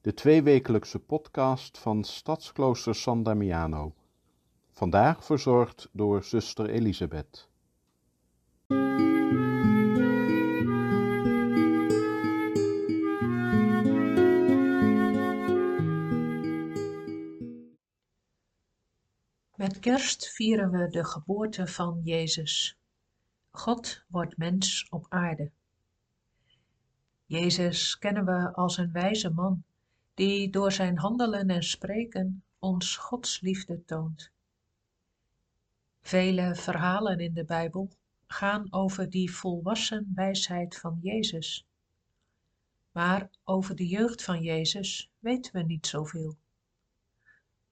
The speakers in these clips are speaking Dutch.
de tweewekelijkse podcast van Stadsklooster San Damiano. Vandaag verzorgd door zuster Elisabeth. Met kerst vieren we de geboorte van Jezus. God wordt mens op aarde. Jezus kennen we als een wijze man, die door zijn handelen en spreken ons Gods liefde toont. Vele verhalen in de Bijbel gaan over die volwassen wijsheid van Jezus. Maar over de jeugd van Jezus weten we niet zoveel.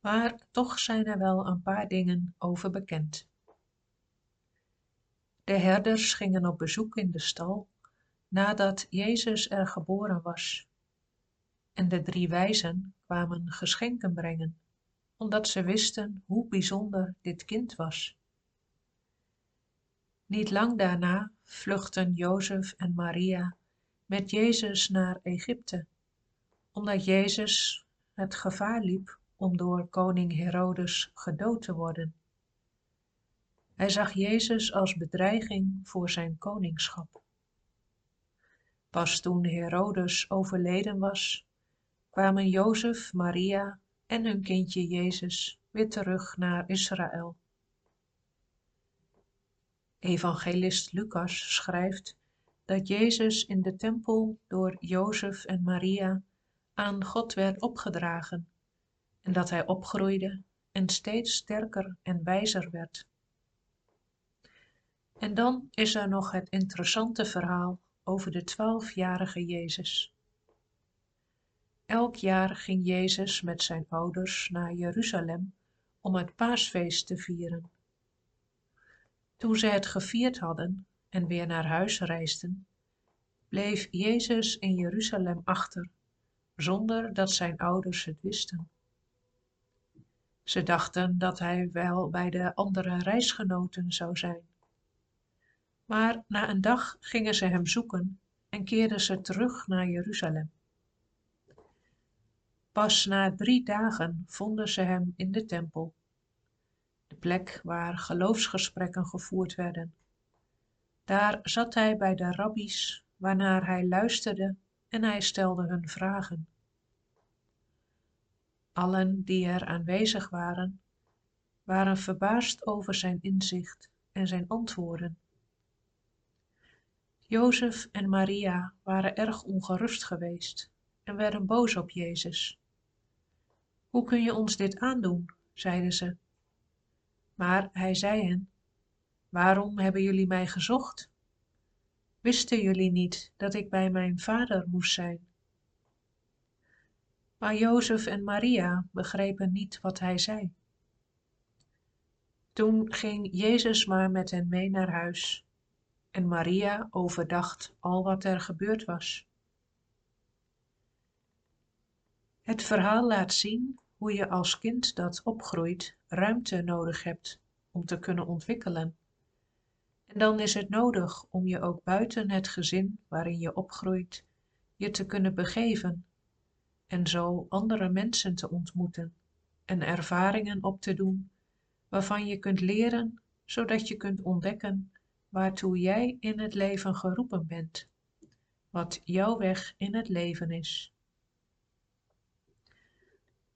Maar toch zijn er wel een paar dingen over bekend. De herders gingen op bezoek in de stal nadat Jezus er geboren was. En de drie wijzen kwamen geschenken brengen, omdat ze wisten hoe bijzonder dit kind was. Niet lang daarna vluchtten Jozef en Maria met Jezus naar Egypte, omdat Jezus het gevaar liep om door koning Herodes gedood te worden. Hij zag Jezus als bedreiging voor zijn koningschap. Pas toen Herodes overleden was, kwamen Jozef, Maria en hun kindje Jezus weer terug naar Israël. Evangelist Lucas schrijft dat Jezus in de tempel door Jozef en Maria aan God werd opgedragen en dat hij opgroeide en steeds sterker en wijzer werd. En dan is er nog het interessante verhaal over de twaalfjarige Jezus. Elk jaar ging Jezus met zijn ouders naar Jeruzalem om het paasfeest te vieren. Toen ze het gevierd hadden en weer naar huis reisden, bleef Jezus in Jeruzalem achter, zonder dat zijn ouders het wisten. Ze dachten dat hij wel bij de andere reisgenoten zou zijn. Maar na een dag gingen ze hem zoeken en keerden ze terug naar Jeruzalem. Pas na drie dagen vonden ze hem in de tempel, de plek waar geloofsgesprekken gevoerd werden. Daar zat hij bij de rabbies, waarnaar hij luisterde en hij stelde hun vragen. Allen die er aanwezig waren, waren verbaasd over zijn inzicht en zijn antwoorden. Jozef en Maria waren erg ongerust geweest en werden boos op Jezus. Hoe kun je ons dit aandoen? zeiden ze. Maar hij zei hen, waarom hebben jullie mij gezocht? Wisten jullie niet dat ik bij mijn vader moest zijn? Maar Jozef en Maria begrepen niet wat hij zei. Toen ging Jezus maar met hen mee naar huis en Maria overdacht al wat er gebeurd was. Het verhaal laat zien hoe je als kind dat opgroeit ruimte nodig hebt om te kunnen ontwikkelen. En dan is het nodig om je ook buiten het gezin waarin je opgroeit je te kunnen begeven en zo andere mensen te ontmoeten en ervaringen op te doen waarvan je kunt leren zodat je kunt ontdekken waartoe jij in het leven geroepen bent, wat jouw weg in het leven is.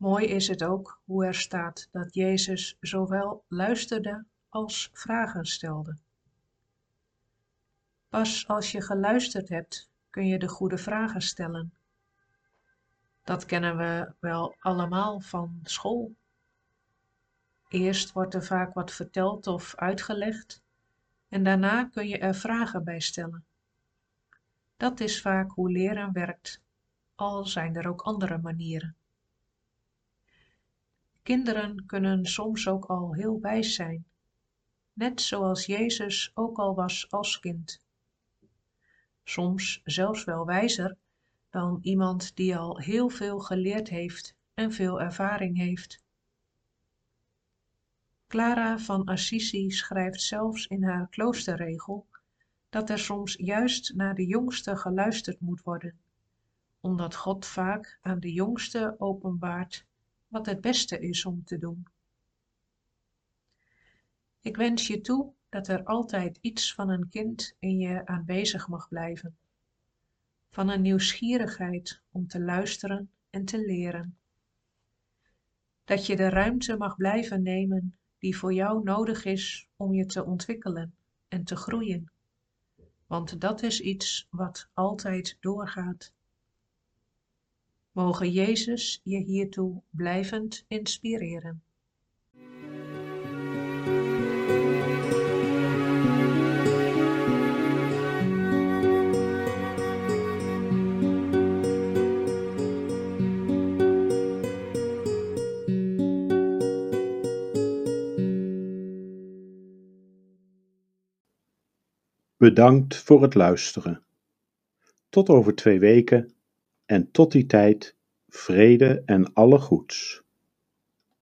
Mooi is het ook hoe er staat dat Jezus zowel luisterde als vragen stelde. Pas als je geluisterd hebt, kun je de goede vragen stellen. Dat kennen we wel allemaal van school. Eerst wordt er vaak wat verteld of uitgelegd en daarna kun je er vragen bij stellen. Dat is vaak hoe leren werkt, al zijn er ook andere manieren. Kinderen kunnen soms ook al heel wijs zijn, net zoals Jezus ook al was als kind. Soms zelfs wel wijzer dan iemand die al heel veel geleerd heeft en veel ervaring heeft. Clara van Assisi schrijft zelfs in haar kloosterregel dat er soms juist naar de jongste geluisterd moet worden, omdat God vaak aan de jongste openbaart wat het beste is om te doen. Ik wens je toe dat er altijd iets van een kind in je aanwezig mag blijven, van een nieuwsgierigheid om te luisteren en te leren. Dat je de ruimte mag blijven nemen die voor jou nodig is om je te ontwikkelen en te groeien, want dat is iets wat altijd doorgaat. Mogen Jezus je hiertoe blijvend inspireren. Bedankt voor het luisteren. Tot over twee weken en tot die tijd vrede en alle goeds.